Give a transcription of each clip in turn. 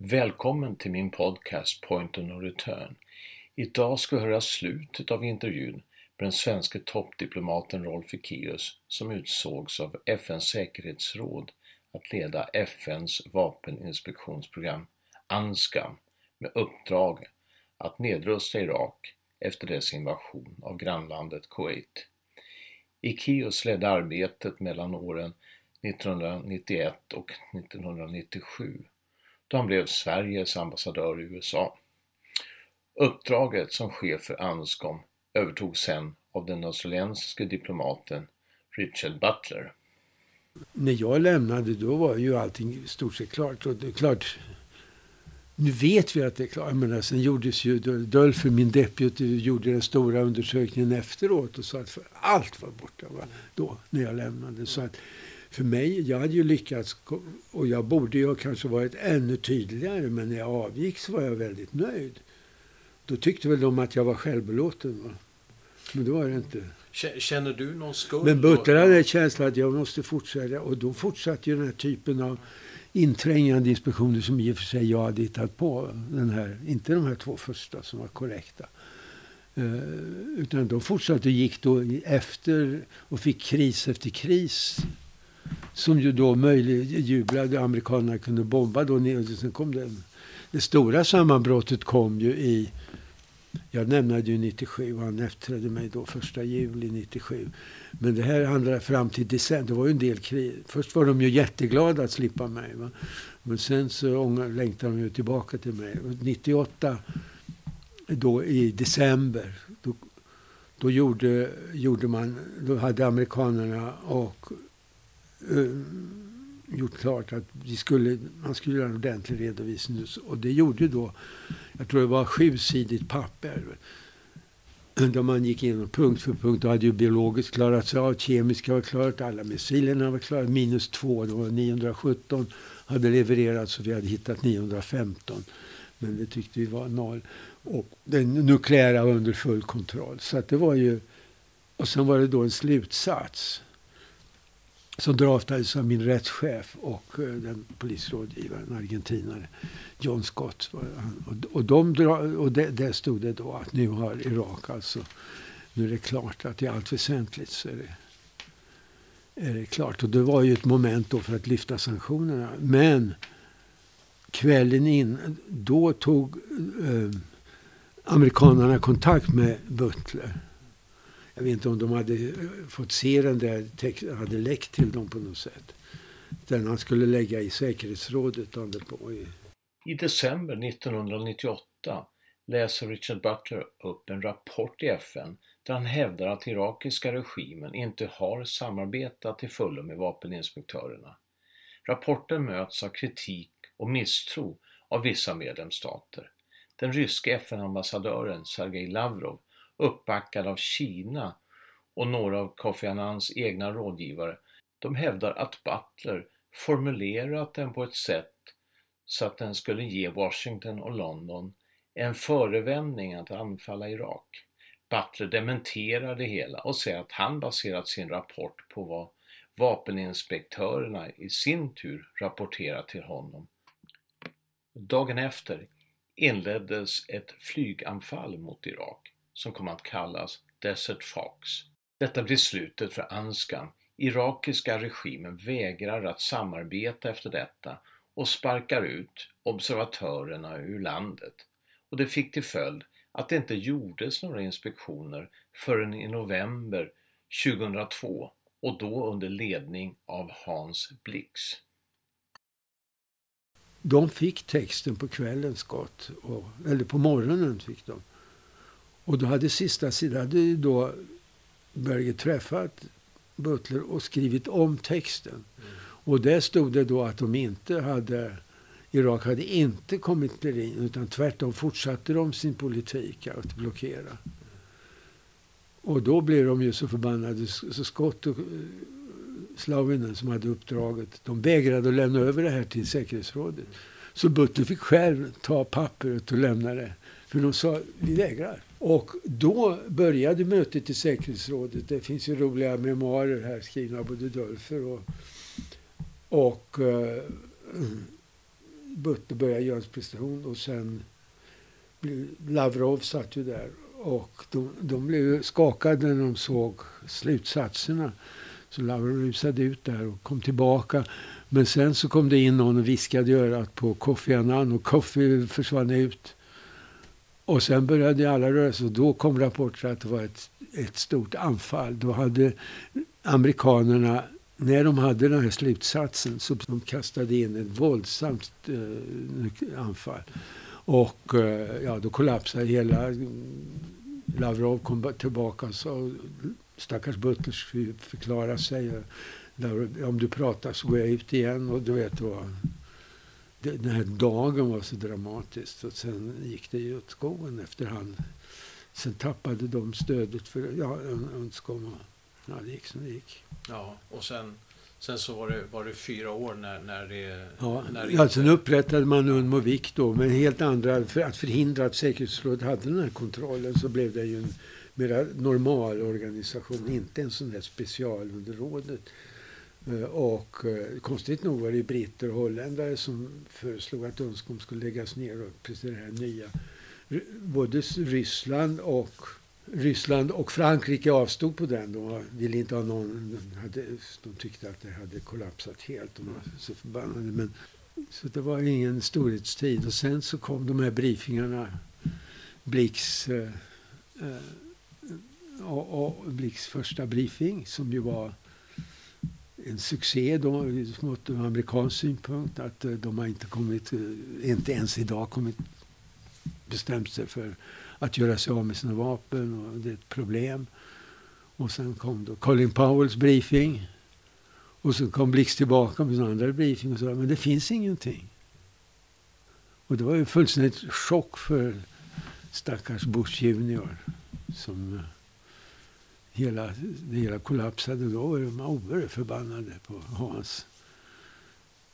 Välkommen till min podcast Point of No Return. Idag ska vi höra slutet av intervjun med den svenska toppdiplomaten Rolf Ekéus som utsågs av FNs säkerhetsråd att leda FNs vapeninspektionsprogram ANSCAM med uppdrag att nedrusta Irak efter dess invasion av grannlandet Kuwait. Ekéus ledde arbetet mellan åren 1991 och 1997 då han blev Sveriges ambassadör i USA. Uppdraget som chef för ANSCOM övertogs sen av den australiensiske diplomaten Richard Butler. När jag lämnade då var ju allting i stort sett klart. Och det är klart, nu vet vi att det är klart. Men sen gjordes ju, Dölfer, min deputy, gjorde den stora undersökningen efteråt och sa att allt var borta va? då, när jag lämnade. Så att för mig, jag hade ju lyckats och jag borde ju kanske varit ännu tydligare men när jag avgick så var jag väldigt nöjd. Då tyckte väl de att jag var självbelåten. Va? Men det var det inte. Känner du någon skuld? Men Butler hade en känsla att jag måste fortsätta och då fortsatte ju den här typen av inträngande inspektioner som i och för sig jag hade hittat på. Den här, inte de här två första som var korrekta. Uh, utan de fortsatte och gick då efter och fick kris efter kris som ju då möjliggjorde amerikanerna kunde bomba då ner. Sen kom det, det stora sammanbrottet kom ju i, jag nämnde ju 97 och han efterträdde mig då första juli 97. Men det här handlade fram till december. Det var ju en del krig. Först var de ju jätteglada att slippa mig. Va? Men sen så längtade de ju tillbaka till mig. 98, då i december, då, då gjorde, gjorde man, då hade amerikanerna och uh, gjort klart att vi skulle, man skulle göra en ordentlig redovisning. Och det gjorde då, jag tror det var sjusidigt papper. Där man gick igenom punkt för punkt. Då hade ju biologiskt klarats av, kemiska var klarat, alla missilerna var klara. Minus två, det var 917 hade levererats och vi hade hittat 915. Men det tyckte vi var noll. Och den nukleära var under full kontroll. Så att det var ju... Och sen var det då en slutsats som draftades av min rättschef och eh, den polisrådgivaren, argentinare, John Scott. Och, de och det, där stod det då att nu har Irak alltså, nu är det klart att i allt väsentligt så är det, är det klart. Och det var ju ett moment då för att lyfta sanktionerna. Men kvällen in, då tog eh, amerikanerna kontakt med Butler jag vet inte om de hade eh, fått se den där texten, hade läckt till dem på något sätt. Den han skulle lägga i säkerhetsrådet. På. I december 1998 läser Richard Butler upp en rapport i FN där han hävdar att irakiska regimen inte har samarbetat till fullo med vapeninspektörerna. Rapporten möts av kritik och misstro av vissa medlemsstater. Den ryske FN-ambassadören Sergej Lavrov uppbackad av Kina och några av Kofi Annans egna rådgivare, de hävdar att Butler formulerat den på ett sätt så att den skulle ge Washington och London en förevändning att anfalla Irak. Butler dementerar det hela och säger att han baserat sin rapport på vad vapeninspektörerna i sin tur rapporterat till honom. Dagen efter inleddes ett flyganfall mot Irak som kom att kallas Desert Fox. Detta blir slutet för Anskan. Irakiska regimen vägrar att samarbeta efter detta och sparkar ut observatörerna ur landet. Och det fick till följd att det inte gjordes några inspektioner förrän i november 2002 och då under ledning av Hans Blix. De fick texten på kvällen, skott, Och, eller på morgonen fick de. Och då hade sista sidan hade då Berger träffat Butler och skrivit om texten. Mm. Och där stod det då att de inte hade Irak hade inte kommit in utan tvärtom fortsatte de sin politik att blockera. Och då blev de ju så förbannade. Så Scott och eh, Slavinen som hade uppdraget, de vägrade att lämna över det här till säkerhetsrådet. Så Butler fick själv ta pappret och lämna det. För de sa, vi vägrar. Och då började mötet i säkerhetsrådet. Det finns ju roliga memoarer här skrivna av både Dölfer och, och uh, Butte började göra en prestation och sen Lavrov satt ju där och de, de blev skakade när de såg slutsatserna. Så Lavrov rusade ut där och kom tillbaka. Men sen så kom det in någon och viskade i örat på Kofi Annan och Kofi försvann ut. Och sen började alla röra sig och då kom rapporter att det var ett, ett stort anfall. Då hade amerikanerna, när de hade den här slutsatsen, så de kastade in ett våldsamt eh, anfall. Och eh, ja, då kollapsade hela... Mm, Lavrov kom tillbaka och sa stackars Butlers förklara sig. Om du pratar så går jag ut igen. Och du vet vad, den här dagen var så dramatisk. Och sen gick det ju åt skogen efterhand. Sen tappade de stödet för ja, Unskom. Ja, det gick som det gick. Ja, och sen Sen så var det, var det fyra år när, när det... Ja, när det ja, sen upprättade man Unmovik då, men helt andra, för att förhindra att säkerhetsrådet hade den här kontrollen så blev det ju en mer normal organisation, inte en sån där special under rådet. Eh, och eh, konstigt nog var det britter och holländare som föreslog att Unscom skulle läggas ner och precis det här nya. Både Ryssland och Ryssland och Frankrike avstod på den. De ville inte ha någon... Hade, de tyckte att det hade kollapsat helt. De var så förbannade. Men, så det var ingen storhetstid. Och sen så kom de här briefingarna. Blix, eh, eh, och, och Blix första briefing som ju var en succé då, mot amerikansk synpunkt. Att eh, de har inte kommit, eh, inte ens idag kommit bestämt sig för att göra sig av med sina vapen. och Det är ett problem. Och sen kom då Colin Powells briefing. Och så kom Blix tillbaka med sin andra briefing och sa men det finns ingenting. Och det var ju fullständigt chock för stackars Bush junior. Som eh, hela, det hela kollapsade. Då var de oerhört förbannade på Hans.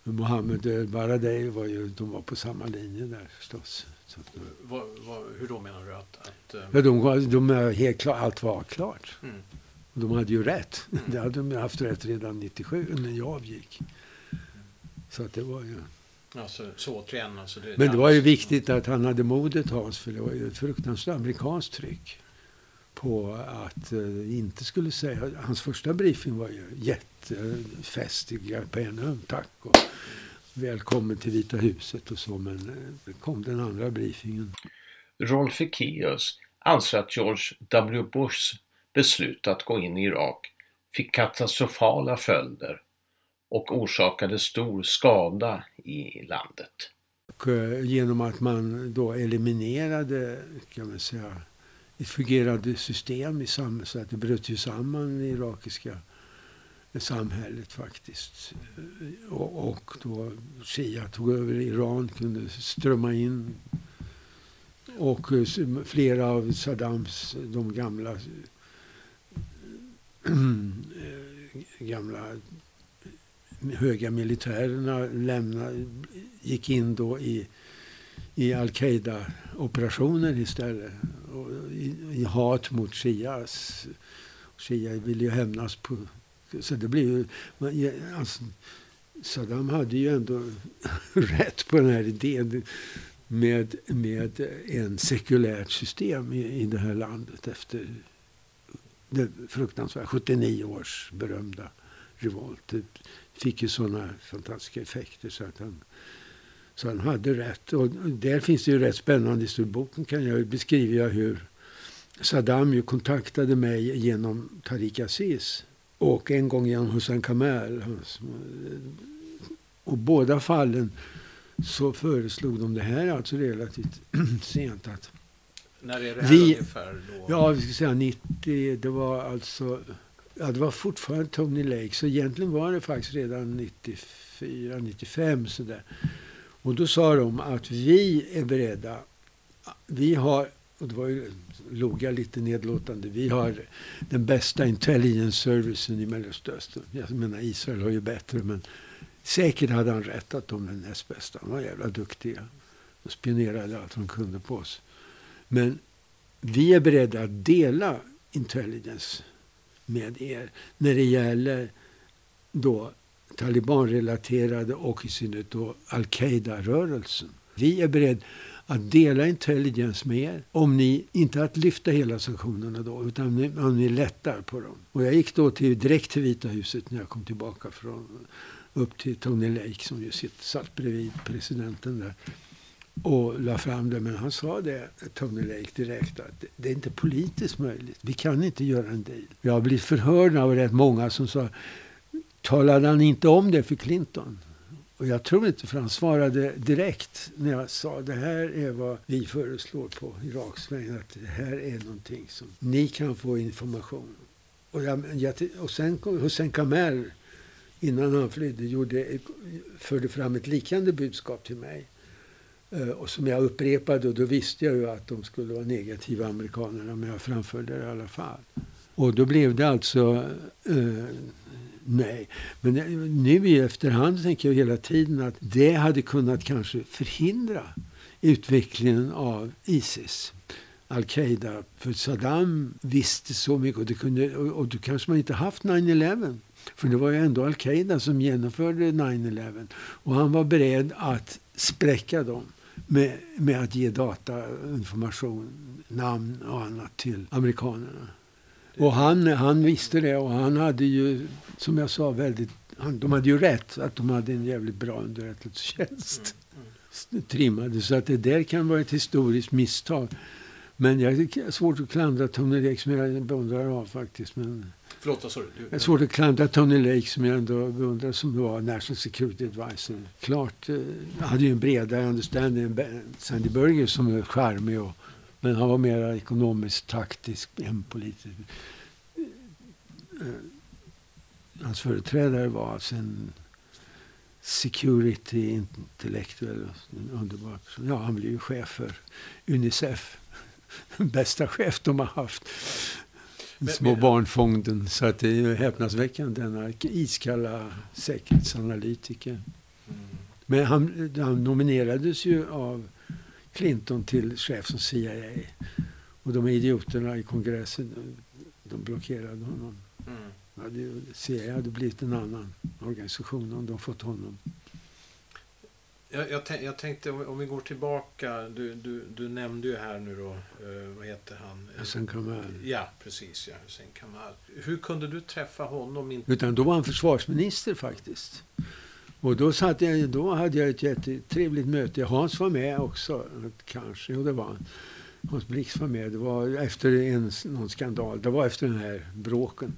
Mohammed Baradei var ju, de var på samma linje där förstås. Så, vad, vad, hur då menar du? Att, att, ja, de, de är helt klar, allt var klart. Mm. De hade ju rätt. Mm. Det hade de haft rätt redan 97 när jag avgick. Så att det var ju... Alltså, så återigen, alltså det, Men det var ju viktigt att han hade modet Hans, för det var ju ett fruktansvärt amerikanskt tryck på att uh, inte skulle säga... Hans första briefing var ju jättefestig. På en tack. Och, välkommen till Vita huset och så, men eh, kom den andra briefingen. Rolf Ekéus anser att George W. Bushs beslut att gå in i Irak fick katastrofala följder och orsakade stor skada i landet. Och eh, genom att man då eliminerade, kan man säga, ett fungerande system i samhället, det bröt ju samman det irakiska samhället faktiskt. Och, och då Shia tog över Iran, kunde strömma in. Och eh, flera av Saddams, eh, de gamla eh, gamla höga militärerna lämnade, gick in då i, i al-Qaida-operationer istället. I, I hat mot Shias. Shia ville ju hämnas på så det blir ju... Alltså, Saddam hade ju ändå rätt på den här idén med, med en sekulärt system i, i det här landet efter det fruktansvärda 79 års berömda revolt. Det fick ju sådana fantastiska effekter så att han, så han hade rätt. Och där finns det ju rätt spännande i boken kan jag beskriva hur Saddam ju kontaktade mig genom Tariq Aziz och en gång genom Hussein Kamel. Och båda fallen så föreslog de, det här alltså relativt sent, att när är det här vi, ungefär? Då? Ja, vi ska säga 90. Det var alltså... Ja, det var fortfarande Tony Lake. Så egentligen var det faktiskt redan 94, 95 sådär. Och då sa de att vi är beredda. Vi har och det var ju, log jag lite nedlåtande. Vi har den bästa intelligence servicen i Mellanöstern. Jag menar Israel har ju bättre men säkert hade han rätt att de är näst bästa. De var jävla duktiga. De spionerade allt de kunde på oss. Men vi är beredda att dela intelligence med er när det gäller då talibanrelaterade och i synnerhet då al-Qaida-rörelsen. Vi är beredda att dela intelligence med er. Om ni, inte att lyfta hela sanktionerna då, utan om ni lättar på dem. Och jag gick då till, direkt till Vita huset när jag kom tillbaka från, upp till Tony Lake som ju sitt, satt bredvid presidenten där och la fram det. Men han sa det, Tony Lake, direkt att det är inte politiskt möjligt. Vi kan inte göra en deal. Jag har blivit förhörd av rätt många som sa, talade han inte om det för Clinton? Och jag tror inte, för han svarade direkt när jag sa det här är vad vi föreslår på Iraks vägnar. Att det här är någonting som ni kan få information. Och, jag, jag, och sen Hussein Kamer, innan han flydde, gjorde, förde fram ett liknande budskap till mig. Eh, och som jag upprepade och då visste jag ju att de skulle vara negativa amerikanerna men jag framförde det i alla fall. Och då blev det alltså eh, Nej, men nu i efterhand tänker jag hela tiden att det hade kunnat kanske förhindra utvecklingen av Isis. Al-Qaida. För Saddam visste så mycket och, det kunde, och, och då kanske man inte haft 9-11. För det var ju ändå Al-Qaida som genomförde 9-11. Och han var beredd att spräcka dem med, med att ge datainformation, namn och annat till amerikanerna. Och han, han visste det och han hade ju, som jag sa, väldigt... Han, de hade ju rätt att de hade en jävligt bra underrättelsetjänst. Mm, mm. Trimmade. Så att det där kan vara ett historiskt misstag. Men jag har svårt att klandra Tony Lake som jag beundrar av faktiskt. Men Förlåt, vad sa du? Jag har svårt att klandra Tony Lake som jag ändå beundrar som var National Security Advisor. Klart, eh, hade ju en bredare understanding än Sandy Burger som är charmig och men han var mer ekonomiskt taktisk än politisk. Eh, hans företrädare var alltså en security intellektuell, underbar person. Ja, han blev ju chef för Unicef. Bästa chef de har haft. Små barnfonden. Så att det är häpnadsväckande, denna iskalla säkerhetsanalytiker. Mm. Men han, han nominerades ju av Clinton till chef som CIA. Och de idioterna i kongressen, de blockerade honom. Mm. Hade, CIA hade blivit en annan organisation om de fått honom. Jag, jag, jag tänkte om vi går tillbaka. Du, du, du nämnde ju här nu då, eh, vad heter han? Hussein Kamal. Ja, precis. Ja, Hussein Kamal. Hur kunde du träffa honom? Inte? Utan då var han försvarsminister faktiskt. Och då, satt jag, då hade jag ett jättetrevligt möte. Hans var med också, kanske. Jo, det var han. Hans Blix var med. Det var efter en, någon skandal. Det var efter den här bråken.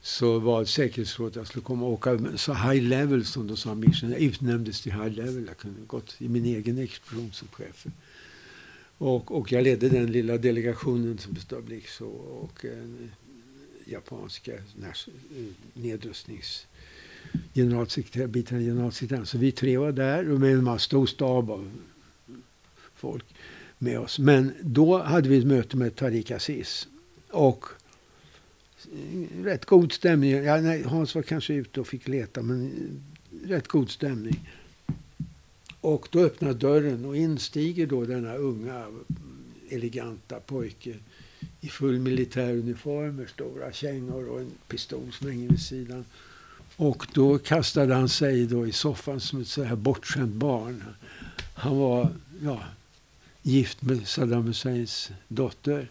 Så var säkerhetsrådet jag skulle komma och åka så high level som de sa. Mission. Jag utnämndes till high level. Jag kunde gått i min egen expedition som chef. Och, och jag ledde den lilla delegationen som bestod av Blix och, och en japanska eh, nedrustnings generalsekreterare, biträdande generalsekreterare. Så vi tre var där med en stor stab av folk med oss. Men då hade vi ett möte med Tariq Aziz. Och eh, rätt god stämning. Ja, nej, Hans var kanske ute och fick leta, men eh, rätt god stämning. Och då öppnar dörren och instiger då denna unga mm, eleganta pojke i full militär uniform med stora kängor och en pistol som hänger vid sidan. Och då kastade han sig då i soffan som ett så här bortskämt barn. Han var ja, gift med Saddam Husseins dotter.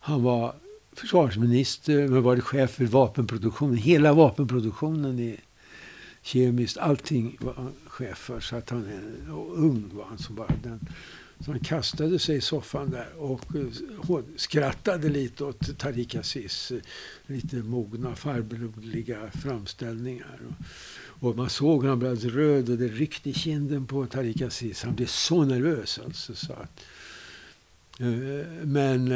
Han var försvarsminister, men var chef för vapenproduktionen. Hela vapenproduktionen i kemiskt. Allting var han chef för. Så att han ung var han som bara den. Så han kastade sig i soffan där och eh, skrattade lite åt Tariq Aziz eh, lite mogna farbrorliga framställningar. Och, man såg han blev röd och det ryckte i kinden på Tariq Aziz. Han blev så nervös alltså. Så att, eh, men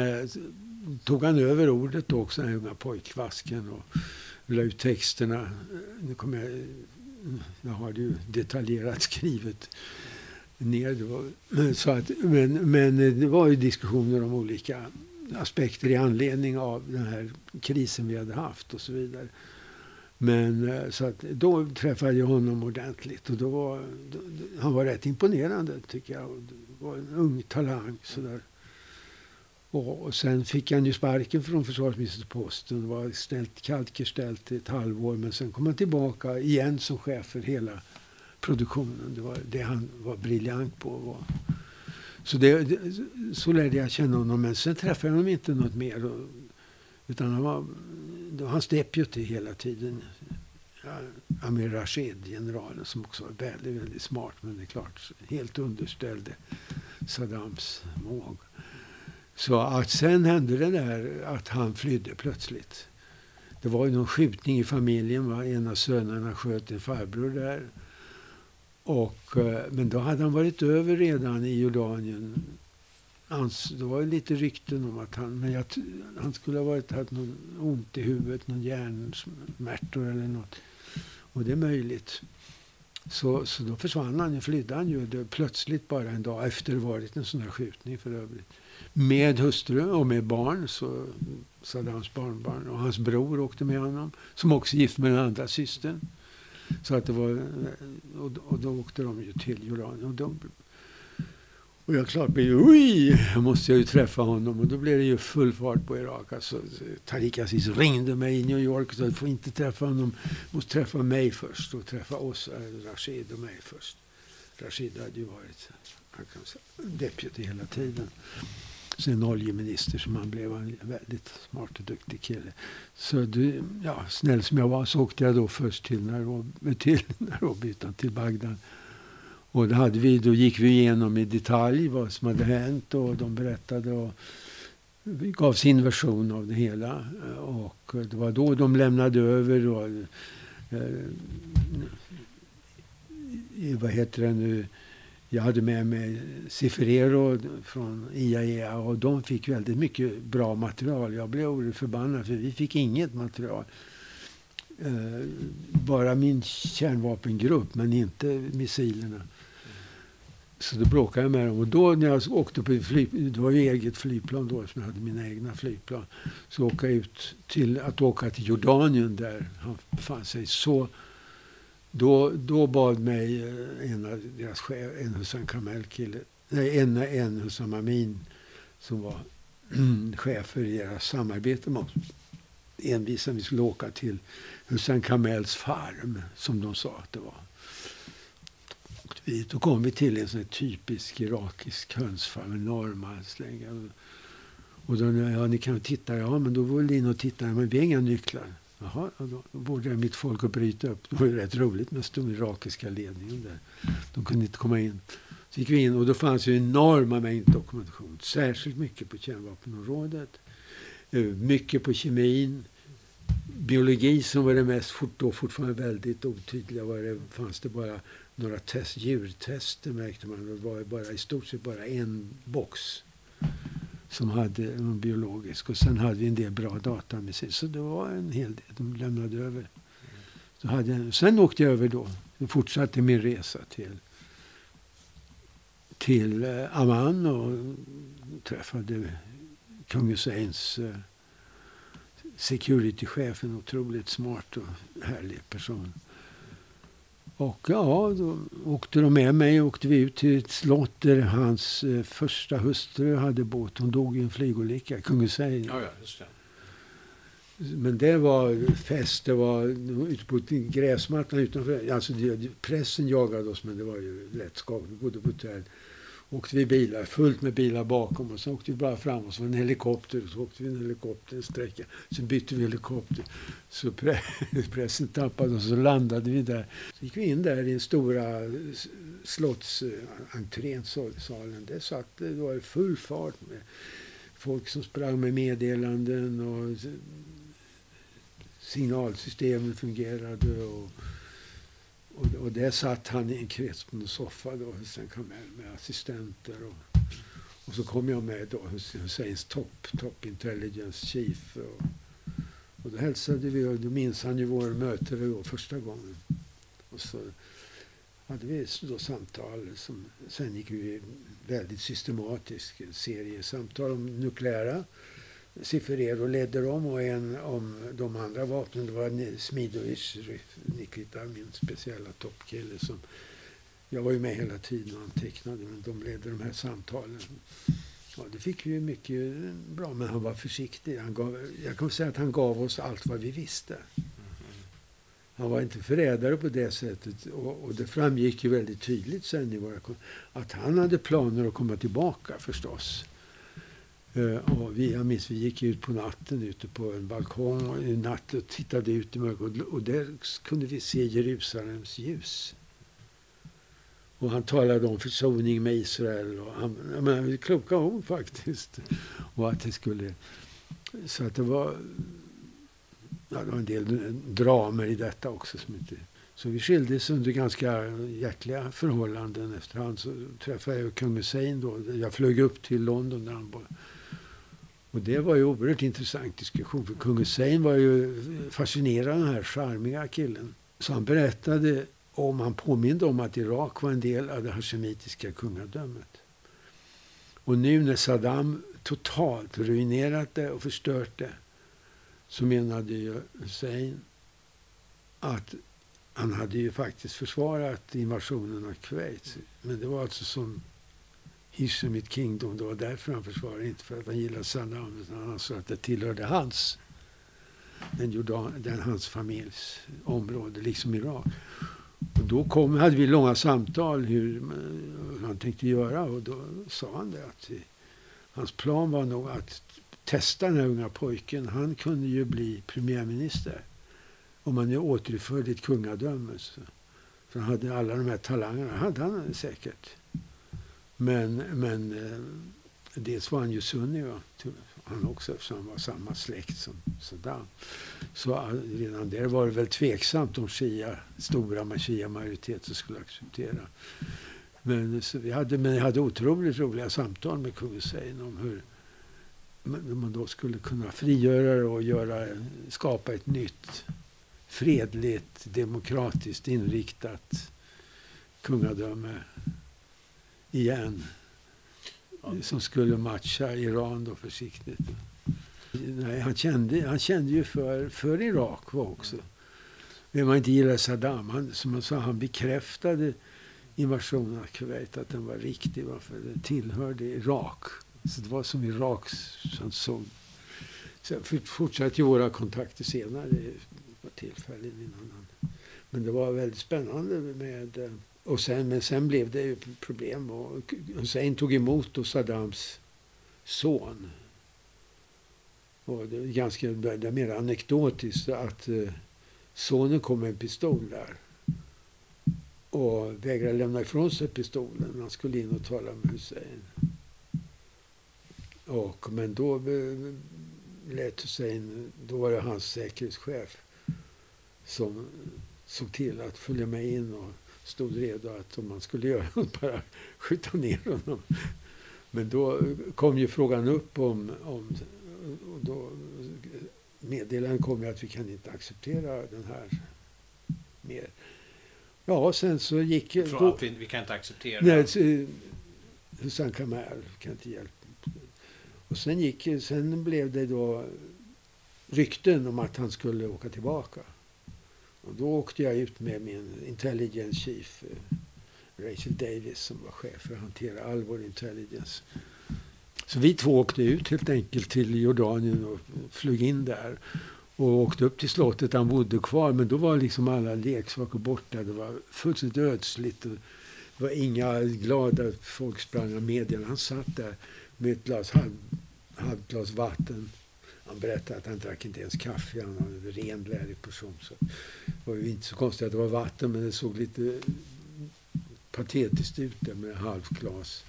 tog han över ordet också, den unga pojkvasken och la ut texterna. Nu kommer jag, jag har det ju detaljerat skrivet ner. Var, Så att, men, men det var ju diskussioner om olika aspekter i anledning av den här krisen vi hade haft och så vidare. Men eh, så att då träffade jag honom ordentligt och då var, då, han var rätt imponerande tycker jag. Det var en ung talang sådär. Och, och sen fick han ju sparken från försvarsministerposten. Var ställt, kalkerställt i ett halvår. Men sen kom han tillbaka igen som chef för hela produktionen. Det var det han var briljant på. Var. Så, det, det, så lärde jag känna honom. Men sen träffade jag honom inte något mer. Och, utan han var, det var hans deputy hela tiden. Ja, Amir Rashid, generalen, som också var väldigt, väldigt smart. Men det är klart, helt underställde Saddams måg. Så att sen hände det där att han flydde plötsligt. Det var ju någon skjutning i familjen. Va? En av sönerna sköt en farbror där. Och, eh, men då hade han varit över redan i Jordanien. Hans, det var lite rykten om att han, men jag, han skulle ha varit, haft någon ont i huvudet, någon hjärnsmärtor eller något. Och det är möjligt. Så, så då försvann han, flydde han ju det, plötsligt bara en dag efter det varit en sån här skjutning för övrigt. Med hustru och med barn, så Saddams barnbarn. Och hans bror åkte med honom, som också är gift med den andra systern. Så att det var, och, och då åkte de ju till Jordanien. Och, de, och jag klart blev oj, måste jag ju träffa honom. Och då blev det ju full fart på Irak. Alltså, Tariq Aziz ringde mig i New York och sa, du får inte träffa honom, du måste träffa mig först. Och träffa oss, äh, Rashid och mig först. Rashid hade ju varit deputy hela tiden sen oljeminister som han blev. En väldigt smart och duktig kille. Så du, ja, snäll som jag var så åkte jag då först till Nairobi, till, Nairobi utan till Bagdad. Och då, hade vi, då gick vi igenom i detalj vad som hade hänt och de berättade och gav sin version av det hela. Och det var då de lämnade över då, eh, vad heter det nu, jag hade med mig Ciferero från IAEA och de fick väldigt mycket bra material. Jag blev oerhört förbannad för vi fick inget material. Eh, bara min kärnvapengrupp men inte missilerna. Så då bråkade jag med dem. Och då när jag åkte på flyg, det var ju eget flygplan då som jag hade mina egna flygplan. Så åka ut till att åka till Jordanien där han befann sig. Så då, då bad mig eh, en av deras chefer, en Hussein Kamel-kille, nej en, en Hussein Amin som var chef för deras samarbete med oss. Envisa vi skulle åka till Hussein Kamels farm, som de sa att det var. Då kom vi till en sån här typisk irakisk hönsfarm, enorma slängar. Och då, ja, ni kan titta, ja men då var väl in och titta, men vi har inga nycklar. Jaha, då borde mitt folk att bryta upp. Det var ju rätt roligt med den irakiska ledningen där. De kunde inte komma in. Så gick vi in och då fanns ju enorma mängder dokumentation. Särskilt mycket på kärnvapenområdet. Eh, mycket på kemin. Biologi som var det mest, då fortfarande väldigt otydliga. Var det, fanns det bara några test, djurtester märkte man. Det var bara, i stort sett bara en box som hade någon biologisk. Och sen hade vi en del bra data med sig. Så det var en hel del de lämnade över. Så hade jag, sen åkte jag över då. Och fortsatte min resa till, till eh, Amman och träffade kung Husseins eh, securitychef. En otroligt smart och härlig person. Och ja, då åkte de med mig åkte vi ut till ett slott där hans eh, första hustru hade bott. Hon dog i en flygolycka, kung Hussein. Ja, ja, just det. Men det var fest, det var ute på gräsmattan utanför. Alltså pressen jagade oss men det var ju lätt skapligt. Vi bodde på hotell åkte vi bilar, fullt med bilar bakom och så åkte vi bara fram och så var en helikopter och så åkte vi en helikopter en sträcka. Så bytte vi helikopter. Så pre pressen tappade och så landade vi där. Så gick vi in där i den stora slottsentrén, salen. Där satt det var full fart med folk som sprang med meddelanden och signalsystemen fungerade. Och, och, och där satt han i en krets på en soffa då, Hussein Kamel med assistenter. Och, och så kom jag med då, Husseins top, top intelligence chief. Och, och då hälsade vi och då minns han ju våra möte då första gången. Och så hade vi då samtal. Som, sen gick vi väldigt systematiskt serie samtal om nukleära Ciferero ledde dem och en om de andra vapnen. Det var Smidovic Nikita, min speciella toppkille. Som, jag var ju med hela tiden och antecknade, men de ledde de här samtalen. Ja, det fick vi ju mycket bra, men han var försiktig. Han gav, jag kan säga att han gav oss allt vad vi visste. Han var inte förrädare på det sättet. Och, och, det framgick ju väldigt tydligt sen i våra att han hade planer att komma tillbaka förstås. Eh, och vi, jag minns, vi gick ut på natten ute på en balkong i natt och tittade ut i mörkret. Och, där kunde vi se Jerusalems ljus. Och han talade om försoning med Israel. Och han, men, kloka ord faktiskt. Och att det skulle... Så att det var ja, det var en del dramer i detta också. Som inte, så vi skildes under ganska hjärtliga förhållanden. Efterhand så träffade jag kung Hussein då. Jag flög upp till London där han. Och det var ju oerhört intressant diskussion. För kung Hussein var ju fascinerad av den här charmiga killen. Så han berättade om, han påminde om att Irak var en del av det hashemitiska kungadömet. Och nu när Saddam totalt ruinerat det och förstört det så menade ju Hussein att han hade ju faktiskt försvarat invasionen av Kuwait. Men det var alltså som Hishemit Kingdom. Det var därför han försvarade, inte för att han gillade Saddam. Utan han sa att det tillhörde hans, den, Jordan, den hans familjs område, liksom Irak. Och då kom, hade vi långa samtal hur han tänkte göra. Och då sa han det att hans plan var nog att testa den här unga pojken. Han kunde ju bli premiärminister om man är återförd i ett kungadöme. Så. För han hade alla de här talangerna. hade han säkert. Men, men eh, dels var han ju sunni, va? han också, eftersom han var samma släkt som Saddam. Så eh, redan där var det väl tveksamt om Shia, stora Shia-majoriteten skulle acceptera. Men, eh, så vi hade, men jag hade otroligt roliga samtal med kung Hussein om hur man då skulle kunna frigöra det och göra, skapa ett nytt fredligt, demokratiskt inriktat kungadöme igen. Som skulle matcha Iran då försiktigt. Nej, han, kände, han kände ju för, för Irak också. Vem man inte gillar Saddam, han, som man sa, han bekräftade invasionen av Kuwait, att den var riktig, varför den tillhörde Irak. Så det var som Iraks han såg. Sen fortsatte ju våra kontakter senare på tillfällen innan Men det var väldigt spännande med eh, och sen, men sen blev det ju problem. Och Hussein tog emot då Saddams son. Och det är ganska det är mer anekdotiskt att eh, sonen kom med en pistol där. Och vägrade lämna ifrån sig pistolen. Han skulle in och tala med Hussein. Och, men då eh, lät Hussein, då var det hans säkerhetschef som såg till att följa med in och stod redo att om man skulle göra något bara skjuta ner honom. Men då kom ju frågan upp om, om och då meddelandet kom ju att vi kan inte acceptera den här mer. Ja, sen så gick... Från då, vi, vi kan inte acceptera? Nej, Hussein Kamal kan inte hjälpa. Och sen, gick, sen blev det då rykten om att han skulle åka tillbaka. Och då åkte jag ut med min intelligence chief eh, Rachel Davis som var chef för att hantera all vår intelligence. Så vi två åkte ut helt enkelt till Jordanien och flög in där. Och åkte upp till slottet. Han bodde kvar. Men då var liksom alla leksaker borta. Det var fullständigt ödsligt. Det var inga glada folk sprang av medierna. Han satt där med ett glas, halv, halvt glas vatten han berättade att han drack inte ens kaffe. Han hade renlärig person. Så det var ju inte så konstigt att det var vatten, men det såg lite patetiskt ut där med halvglas.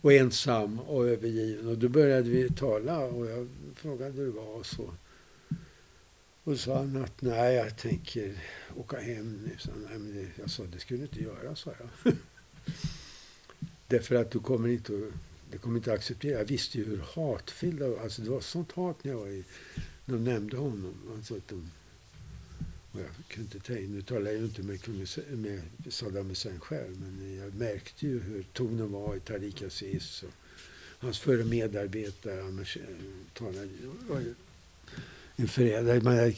Och ensam och övergiven. Och då började vi tala och jag frågade hur det var och så. Och sa han att nej, jag tänker åka hem nu. Så, nej, men det, jag sa, det skulle du inte göra, sa jag. Därför att du kommer inte att det kommer inte att acceptera. Jag visste ju hur hatfyllda. Alltså det var sånt hat när jag var i... De nämnde honom. Alltså att de, och jag kunde inte tänka, nu talar jag ju inte med, med Saddam Hussein själv, men jag märkte ju hur tonen var i Tariq Aziz och hans förre medarbetare. Han eh, talade, en förrädare. Man,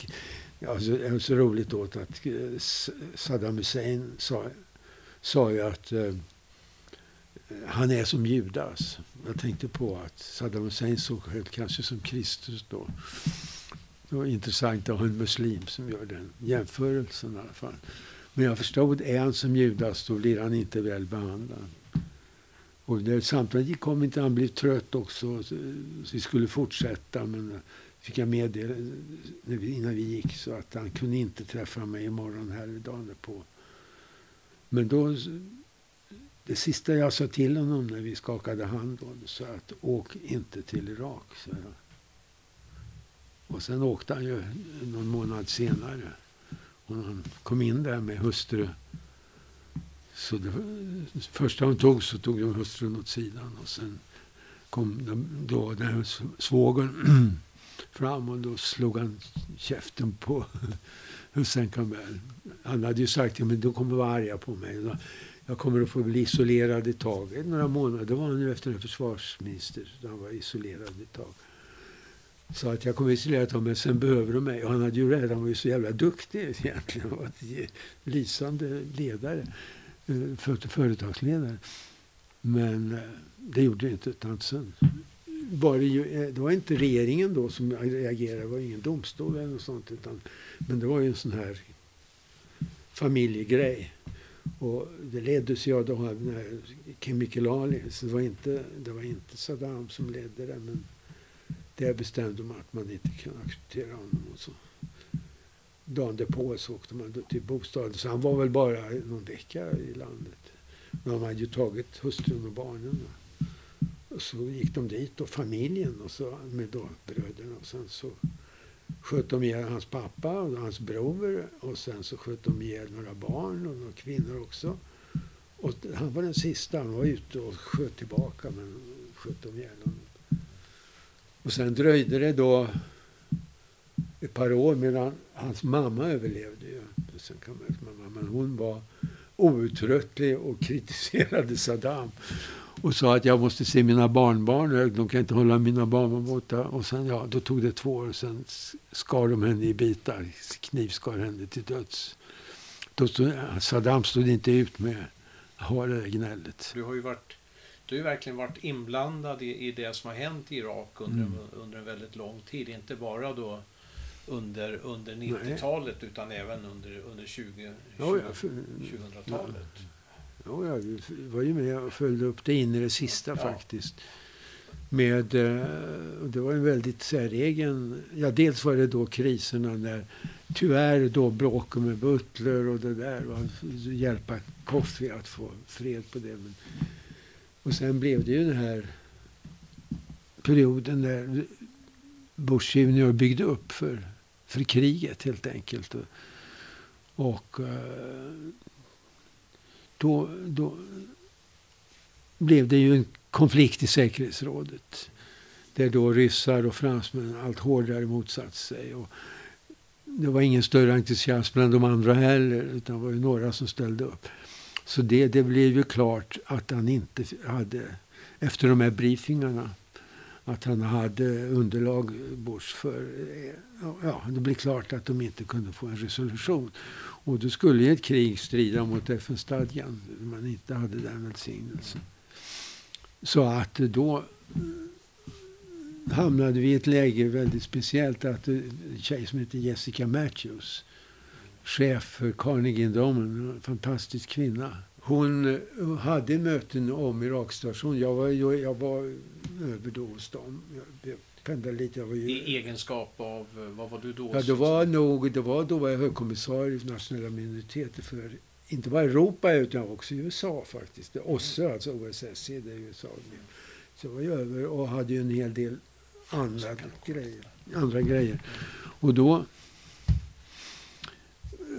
alltså, det är så roligt åt att eh, Saddam Hussein sa, sa ju att eh, han är som Judas. Jag tänkte på att Saddam Hussein såg kanske som Kristus då. Det var intressant att ha en muslim som gör den jämförelsen i alla fall. Men jag förstod, är han som Judas då blir han inte väl behandlad. Och det, samtidigt kom inte han bli trött också, så vi skulle fortsätta. Men fick jag meddela innan vi gick så att han kunde inte träffa mig imorgon här dagen på. Men då, det sista jag sa till honom när vi skakade hand var så att åk inte till Irak. Så jag. Och sen åkte han ju någon månad senare. Och han kom in där med hustru. Så det, första hon tog så tog de hustrun åt sidan. Och sen kom de, då den här svågern fram och då slog han käften på Hussein Kamel. Han hade ju sagt att de kommer vara arga på mig. Jag kommer att få bli isolerad ett tag. Några månader. Det var han nu efter en försvarsminister. Han var isolerad ett tag. Så att jag kommer isolera dem, men sen behöver de mig. Och han hade ju redan, han var ju så jävla duktig egentligen. Han var en lysande ledare, eh, för, företagsledare. Men eh, det gjorde det inte. Utan sen var det, ju, eh, det var inte regeringen då som reagerade. Det var ingen domstol eller något sånt. Utan, men det var ju en sån här familjegrej. Och det leddes ju av den här Kim Så det var, inte, det var inte Saddam som ledde det. Men där bestämde man att man inte kunde acceptera honom. Och så. Dagen därpå så åkte man till bostaden. Så han var väl bara någon vecka i landet. Men de hade ju tagit hustrun och barnen. Och så gick de dit och familjen och så med då bröderna. Och sen så sköt de ihjäl hans pappa och hans bror. Och sen så sköt de ihjäl några barn och några kvinnor också. Och han var den sista. Han var ute och sköt tillbaka men sköt de ihjäl honom. Och sen dröjde det då ett par år medan hans mamma överlevde. Ju. Sen kan man, men hon var outtröttlig och kritiserade Saddam. Och sa att jag måste se mina barnbarn. De kan inte hålla mina barnbarn borta. Och sen, ja, då tog det två år. Sen skar de henne i bitar. Knivskar henne till döds. Då stod, Saddam stod inte ut med att ha det där gnället. Du har ju varit du har verkligen varit inblandad i, i det som har hänt i Irak under, mm. under en väldigt lång tid. Inte bara då under, under 90-talet utan även under, under 20, 20, 2000-talet. Ja, jag var ju med och följde upp det in i det sista ja. faktiskt. Med, eh, det var en väldigt säregen... Ja, dels var det då kriserna när tyvärr då bråken med Butler och det där. Var, hjälpa Kofi att få fred på det. Men och sen blev det ju den här perioden där Bush junior byggde upp för, för kriget helt enkelt. Och, och eh, då, då blev det ju en konflikt i säkerhetsrådet. Där då ryssar och fransmän allt hårdare motsatte sig. Och det var ingen större entusiasm bland de andra heller. Utan det var ju några som ställde upp. Så det, det blev ju klart att han inte hade, efter de här briefingarna, att han hade underlag Bush för... Ja, det blev klart att de inte kunde få en resolution. Och då skulle ju ett krig strida mot FN-stadgan, man inte hade den välsignelsen. Så att då eh, hamnade vi i ett läge väldigt speciellt att eh, en tjej som heter Jessica Matthews chef för Carnegie-domen, en fantastisk kvinna. Hon eh, hade möten om Irakstationen. Jag var, jag, jag var över då hos dem. Jag pendlade lite. Jag var ju, I egenskap av, eh, vad var du då? Ja, det var nog, det var då var jag högkommissarie för nationella minoriteter för inte bara Europa utan också USA faktiskt. OSSE, alltså OSSE, det är USA. Så jag var ju över och hade ju en hel del andra grejer. Andra grejer. Och då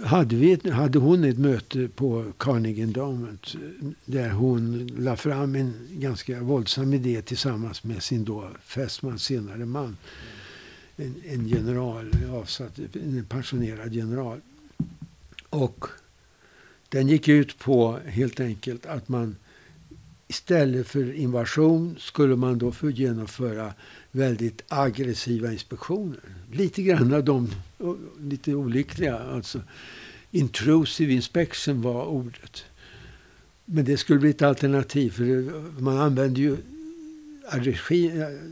hade, vi, hade hon ett möte på Carnegie Endowment där hon la fram en ganska våldsam idé tillsammans med sin då fästman, senare man. En, en general, avsatt, en pensionerad general. Och den gick ut på helt enkelt att man istället för invasion skulle man då få genomföra väldigt aggressiva inspektioner. Lite grann av de lite olyckliga. Alltså, intrusive inspection var ordet. men det skulle bli ett alternativ. För man använde ju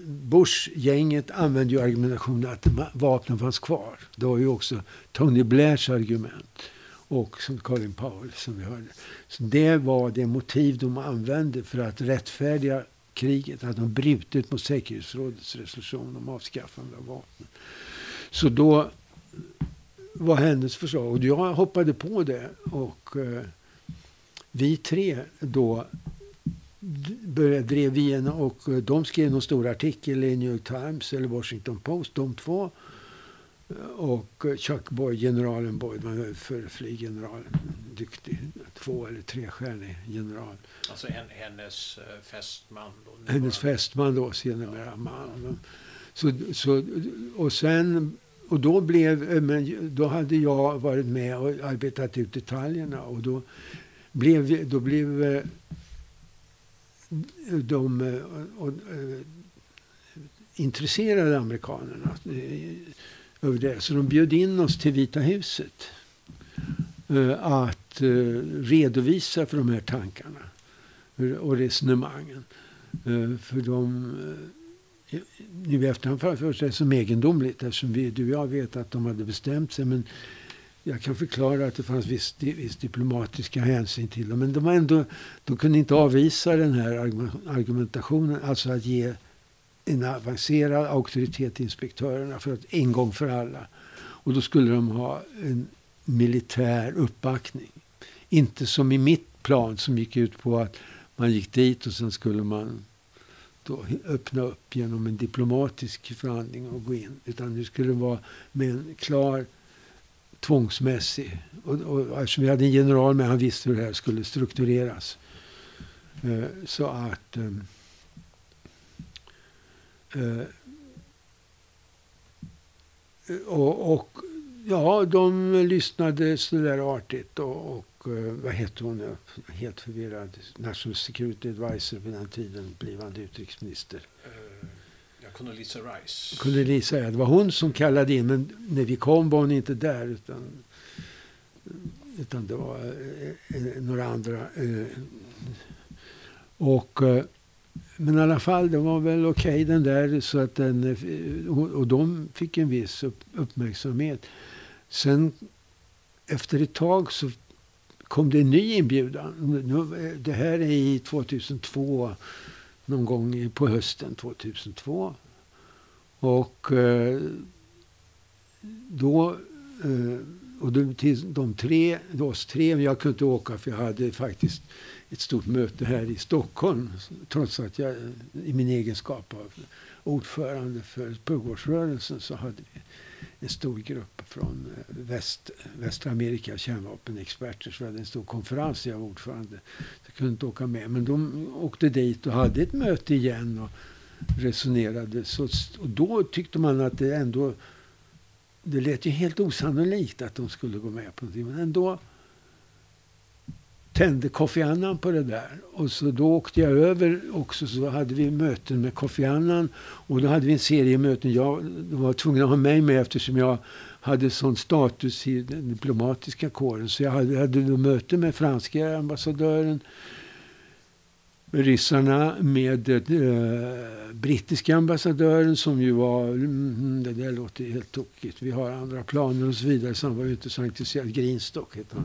Bush-gänget använde ju argumentationen att vapnen fanns kvar. Det var ju också Tony Blairs argument. Och som Colin Powell som vi hörde. Så det var det motiv de använde för att rättfärdiga kriget. Att de brutit mot säkerhetsrådets resolution om avskaffande av vapen. Så då var hennes förslag. Och jag hoppade på det. Och eh, vi tre då började drev igenom och eh, de skrev någon stor artikel i New York Times eller Washington Post, de två. Och eh, Chuck Boyd, generalen Boyd, var för. Duktig. Två eller trestjärnig general. Alltså en, hennes eh, fästman då? Hennes fästman då, sedermera man. Så, så, och sen och då, blev, men då hade jag varit med och arbetat ut detaljerna. Och då blev, då blev de och, och, intresserade amerikanerna över det. Så de bjöd in oss till Vita huset att Eh, redovisa för de här tankarna och resonemangen. Eh, för de eh, nu i efterhand framförs det som egendomligt eftersom vi, du och jag vet att de hade bestämt sig. Men jag kan förklara att det fanns viss, viss diplomatiska hänsyn till dem. Men de, var ändå, de kunde inte avvisa den här argumentationen. Alltså att ge en avancerad auktoritet till inspektörerna för att en gång för alla. Och då skulle de ha en militär uppbackning. Inte som i mitt plan som gick ut på att man gick dit och sen skulle man då öppna upp genom en diplomatisk förhandling och gå in. Utan det skulle vara med en klar tvångsmässig. Och, och eftersom vi hade en general med, han visste hur det här skulle struktureras. Eh, så att... Eh, eh, och, och, ja, de lyssnade sådär artigt. Och, och eh, vad hette hon nu? Helt förvirrad. National Security Advisor vid den tiden, blivande utrikesminister. Condoleezza Rice. Condoleezza, ja. Det var hon som kallade in. Men när vi kom var hon inte där. Utan, utan det var eh, eh några andra. Eh, och, eh, men i alla fall, det var väl okej okay, den där. Så att den, eh, och de fick en viss upp, uppmärksamhet. Sen efter ett tag så kom det en ny inbjudan. Det här är i 2002 någon gång på hösten 2002. Och eh, då... Eh, och de, till de tre, oss tre, men jag kunde inte åka för jag hade faktiskt ett stort möte här i Stockholm. Trots att jag i min egenskap av ordförande för Puggårdsrörelsen så hade vi en stor grupp från eh, väst, västra Amerika, kärnvapenexperter. Så vi hade en stor konferens, jag var ordförande. Så jag kunde inte åka med. Men de åkte dit och hade ett möte igen. Och, resonerade. Så, och då tyckte man att det ändå... Det lät ju helt osannolikt att de skulle gå med på någonting. Men ändå tände Kofi Annan på det där. Och så då åkte jag över också. Så hade vi möten med Kofi Annan. Och då hade vi en serie möten. Jag var tvungen att ha mig med eftersom jag hade sån status i den diplomatiska kåren. Så jag hade, hade möte med franska ambassadören med ryssarna, med eh, brittiska ambassadören som ju var, mm, mm det där låter helt tokigt, vi har andra planer och så vidare. Så han var ju inte så intresserad. Greenstock hette han.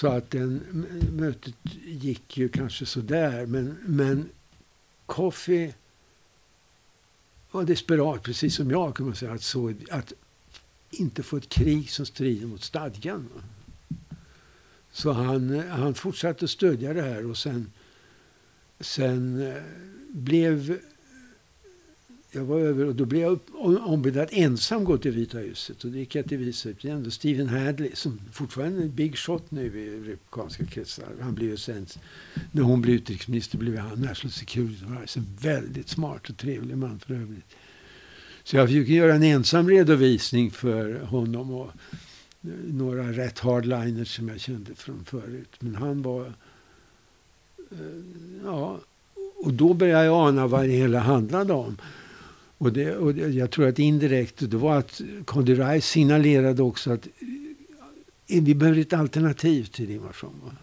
Så att den, mötet gick ju kanske sådär. Men, men Coffee var desperat, precis som jag kan man säga, att, så, att inte få ett krig som strider mot stadgan. Så han, han fortsatte att stödja det här och sen Sen eh, blev jag var över och då blev jag ombedd att ensam gå till Vita huset. Och då gick jag till Vita huset. Stephen Hadley, som fortfarande är en big shot nu i republikanska kretsar. Han blev sen, när hon blev utrikesminister blev han National Security Advisor. En väldigt smart och trevlig man för övrigt. Så jag fick göra en ensam redovisning för honom och eh, några rätt hardliners som jag kände från förut. Men han var eh, ja, och då började jag ana vad det hela handlade om. Och, det, och det, jag tror att indirekt, det var att Condy Rice signalerade också att eh, vi behöver ett alternativ till invasion.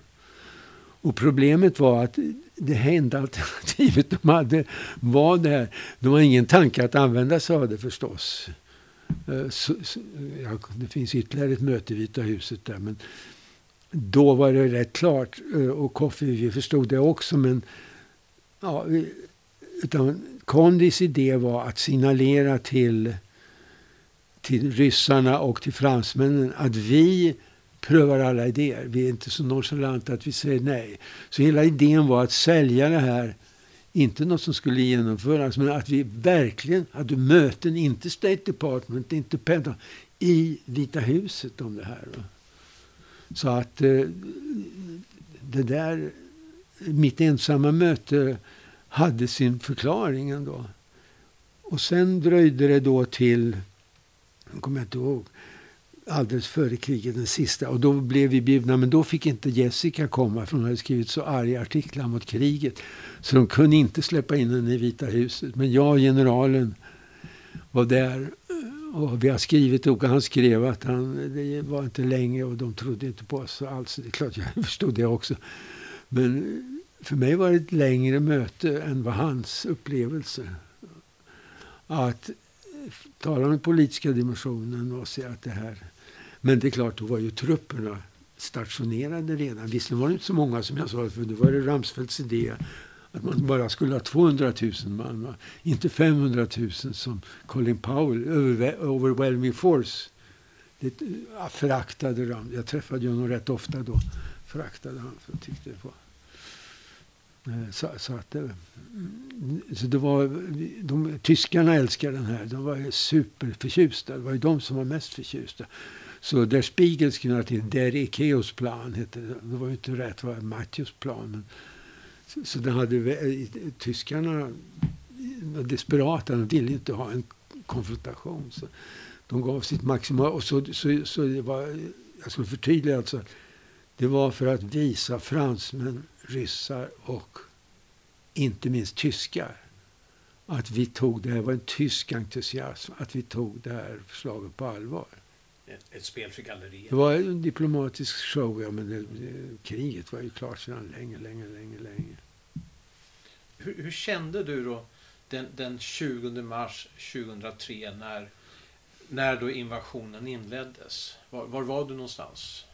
Och problemet var att det enda alternativet de hade var det här. De har ingen tanke att använda sig av det förstås. Eh, så, så, ja, det finns ytterligare ett möte i Vita huset där. Men då var det rätt klart. Eh, och Koffe vi förstod det också. Men ja, utan Kondis idé var att signalera till, till ryssarna och till fransmännen att vi prövar alla idéer. Vi är inte så nonchalanta att vi säger nej. Så hela idén var att sälja det här, inte något som skulle genomföras, men att vi verkligen hade möten, inte State Department, inte Pentagon, i Vita huset om det här. Så att eh, det där, mitt ensamma möte hade sin förklaring ändå. Och sen dröjde det då till, jag kommer inte ihåg, alldeles före kriget, den sista. Och då blev vi bjudna, men då fick inte Jessica komma för hon hade skrivit så arga artiklar mot kriget. Så de kunde inte släppa in henne i Vita huset. Men jag och generalen var där och vi har skrivit och han skrev att han, det var inte länge och de trodde inte på oss alls. Det är klart jag förstod det också. Men för mig var det ett längre möte än vad hans upplevelse. Att tala om den politiska dimensionen och se att det här men det är klart, då var ju trupperna stationerade redan. Visserligen var det inte så många som jag sa, för det var det Ramsfeldts idé att man bara skulle ha 200 000 man, inte 500 000 som Colin Powell, overwhelming force. Det eh, föraktade Ram. Jag träffade honom rätt ofta då. Föraktade han, för tyckte det var... Eh, så, så, att det, så det var, de, tyskarna älskade den här. De var superförtjusta. Det var ju de som var mest förtjusta. Så Der Spiegel skrev till Der Ikeos plan. Hette det. det var ju inte rätt, det var Matthews plan. Men, så, så det hade, eh, tyskarna var desperata, de ville inte ha en konfrontation. Så de gav sitt maximala. Och så, så, så det var, jag skulle förtydliga alltså. Det var för att visa fransmän, ryssar och inte minst tyskar att vi tog det här var en tysk entusiasm, att vi tog det här förslaget på allvar ett spel för galleriet. Det var en diplomatisk show, ja, men det, kriget var ju klart sedan länge, länge, länge, länge. Hur, hur kände du då den, den 20 mars 2003 när, när då invasionen inleddes? Var, var var du någonstans?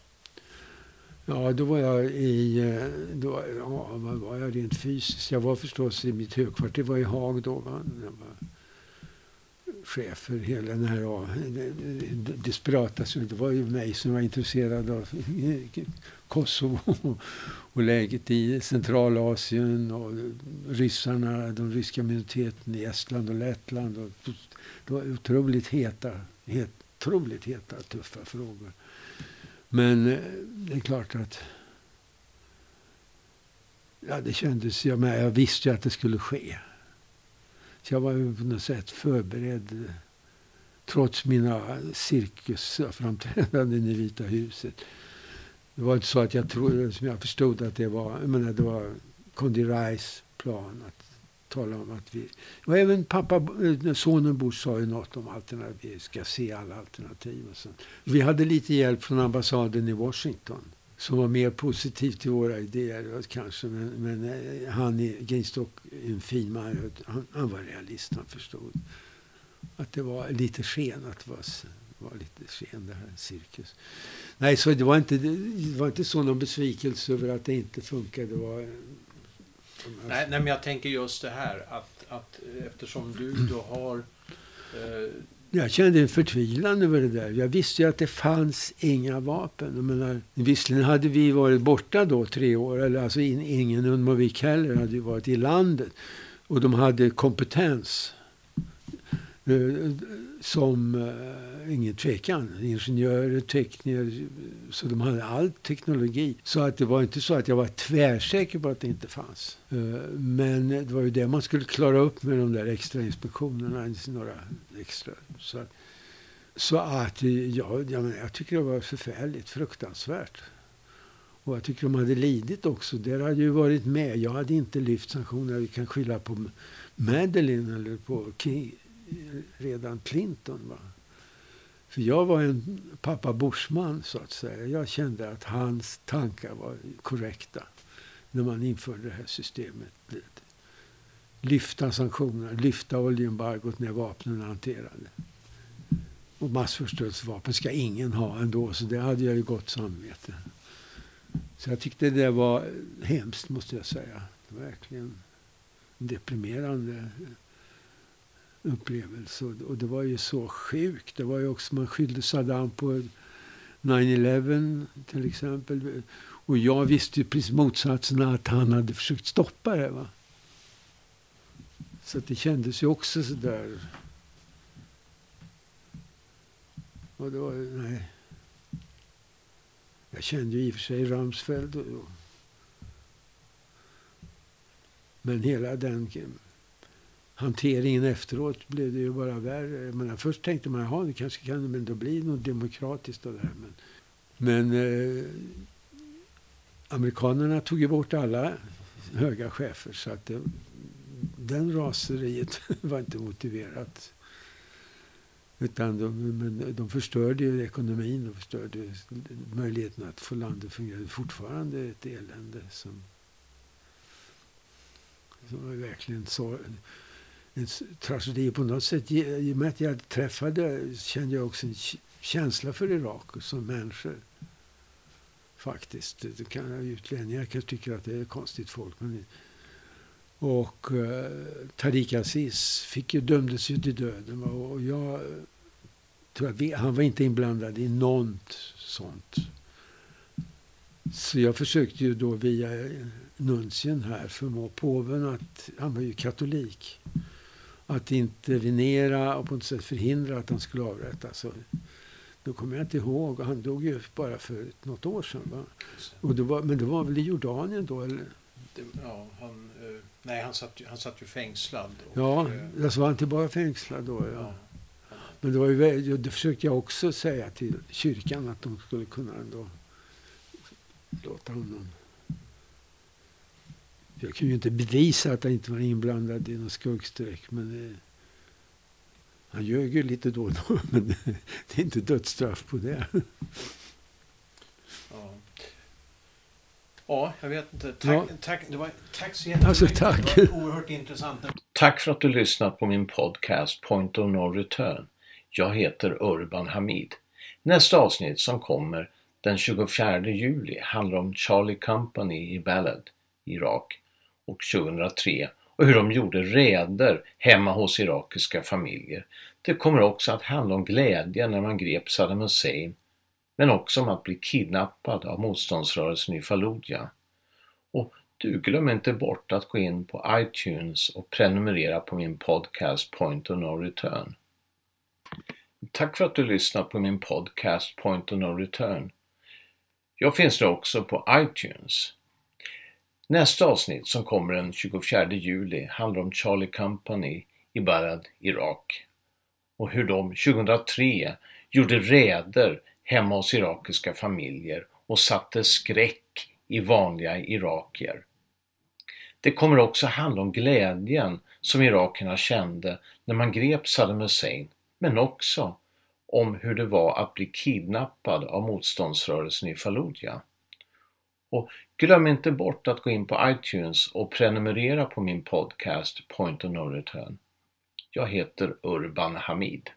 Ja, då var jag i... Eh, då, ja, vad var jag rent fysiskt? Jag var förstås i mitt högkvarter, var i Haag då. Va? Jag var, chef för hela den här ja, desperata... Det var ju mig som var intresserad av Kosovo och läget i Centralasien och ryssarna, den ryska minoriteten i Estland och Lettland. Och det var otroligt heta, het, otroligt heta, tuffa frågor. Men eh, det är klart att ja, det kändes, jag, med, jag visste ju att det skulle ske. Så jag var på något sätt förberedd eh, trots mina cirkusframträdanden i Vita huset. Det var inte så att jag trodde, som jag förstod att det var, jag menar, det var Condi Rice plan att tala om att vi... Och även pappa, eh, sonen Bush sa ju något om alternativ, vi ska se alla alternativ. Och sånt. Vi hade lite hjälp från ambassaden i Washington som var mer positiv till våra idéer kanske. Men, men eh, han i Greenstock, en fin man, han, han, var realist. Han förstod att det var lite sken, att det var, var lite sken det här, cirkus. Nej, så det var inte, det var inte så någon besvikelse över att det inte funkade. Det var, nej, nej, men jag tänker just det här att, att eftersom du då har eh, jag kände en förtvivlan över det där. Jag visste ju att det fanns inga vapen. Jag menar, visserligen hade vi varit borta då tre år. Eller alltså ingen Unmovik heller hade ju varit i landet. Och de hade kompetens. Eh, som, eh, ingen tvekan, ingenjörer, tekniker. Så de hade all teknologi. Så att det var inte så att jag var tvärsäker på att det inte fanns. Eh, men det var ju det man skulle klara upp med de där extra inspektionerna. Några extra. Så att, så att ja, jag, jag tycker det var förfärligt, fruktansvärt. Och jag tycker de hade lidit också. Det hade ju varit med. Jag hade inte lyft sanktioner. Vi kan skylla på Madeleine eller på King, redan Clinton. Va? För jag var en pappa Bushman så att säga. Jag kände att hans tankar var korrekta. när man införde det här systemet. Lyfta sanktionerna, lyfta oljeembargot när vapnen är hanterade. Och massförstörelsevapen ska ingen ha ändå, så det hade jag ju gott samvete. Så jag tyckte det var hemskt, måste jag säga. Verkligen deprimerande upplevelse. Och det var ju så sjukt. Det var ju också, man skyllde Saddam på 9-11 till exempel. Och jag visste ju precis motsatsen, att han hade försökt stoppa det. Va? Så det kändes ju också sådär... Och då, nej. Jag kände ju i och för sig Ramsfeld. Och, men hela den hanteringen efteråt blev det ju bara värre. Jag menar, först tänkte man att det kanske kan men då blir något demokratiskt av det här. Men, men eh, amerikanerna tog ju bort alla höga chefer så att det, den raseriet var inte motiverat. Utan de, men de förstörde ju ekonomin och förstörde möjligheten att få landet att fungera. Fortfarande ett elände som, som var verkligen sorgligt en tragedi på något sätt. I och med att jag träffade kände jag också en känsla för Irak som människor. Faktiskt. Det kan, utlänningar kanske tycker att det är konstigt folk. Men, och eh, Tariq Aziz fick ju, dömdes ju till döden. Och jag tror att vi, han var inte inblandad i något sånt. Så jag försökte ju då via nuncien här förmå påven att, han var ju katolik, att intervenera och på något sätt förhindra att han skulle avrättas. Då kommer jag inte ihåg. Han dog ju bara för något år sedan. Va? Och det var, men det var väl i Jordanien då? Eller? Det, ja, han, eh, nej, han satt, han satt ju fängslad. Och, ja, eh, alltså var han inte bara fängslad då? Ja. ja. Men det, var ju, det försökte jag också säga till kyrkan att de skulle kunna ändå låta honom... Jag kunde ju inte bevisa att han inte var inblandad i någon skuggstreck. Men det, han ljög ju lite då och då. Men det är inte dödsstraff på det. Ja. Ja, jag vet inte. Tack, Ja. tack, det var, tack så jättemycket. Alltså, tack. Det var oerhört intressant. Tack för att du lyssnat på min podcast Point of No Return. Jag heter Urban Hamid. Nästa avsnitt som kommer den 24 juli handlar om Charlie Company i Balad, Irak, och 2003 och hur de gjorde räder hemma hos irakiska familjer. Det kommer också att handla om glädjen när man grep Saddam Hussein, men också om att bli kidnappad av motståndsrörelsen i Fallujah. Och du glöm inte bort att gå in på iTunes och prenumerera på min podcast Point of No Return. Tack för att du lyssnat på min podcast Point of No Return. Jag finns nu också på iTunes. Nästa avsnitt som kommer den 24 juli handlar om Charlie Company i Barad, Irak och hur de 2003 gjorde räder hemma hos irakiska familjer och satte skräck i vanliga irakier. Det kommer också handla om glädjen som irakierna kände när man grep Saddam Hussein, men också om hur det var att bli kidnappad av motståndsrörelsen i Fallujah. Och glöm inte bort att gå in på iTunes och prenumerera på min podcast Point of No Return. Jag heter Urban Hamid.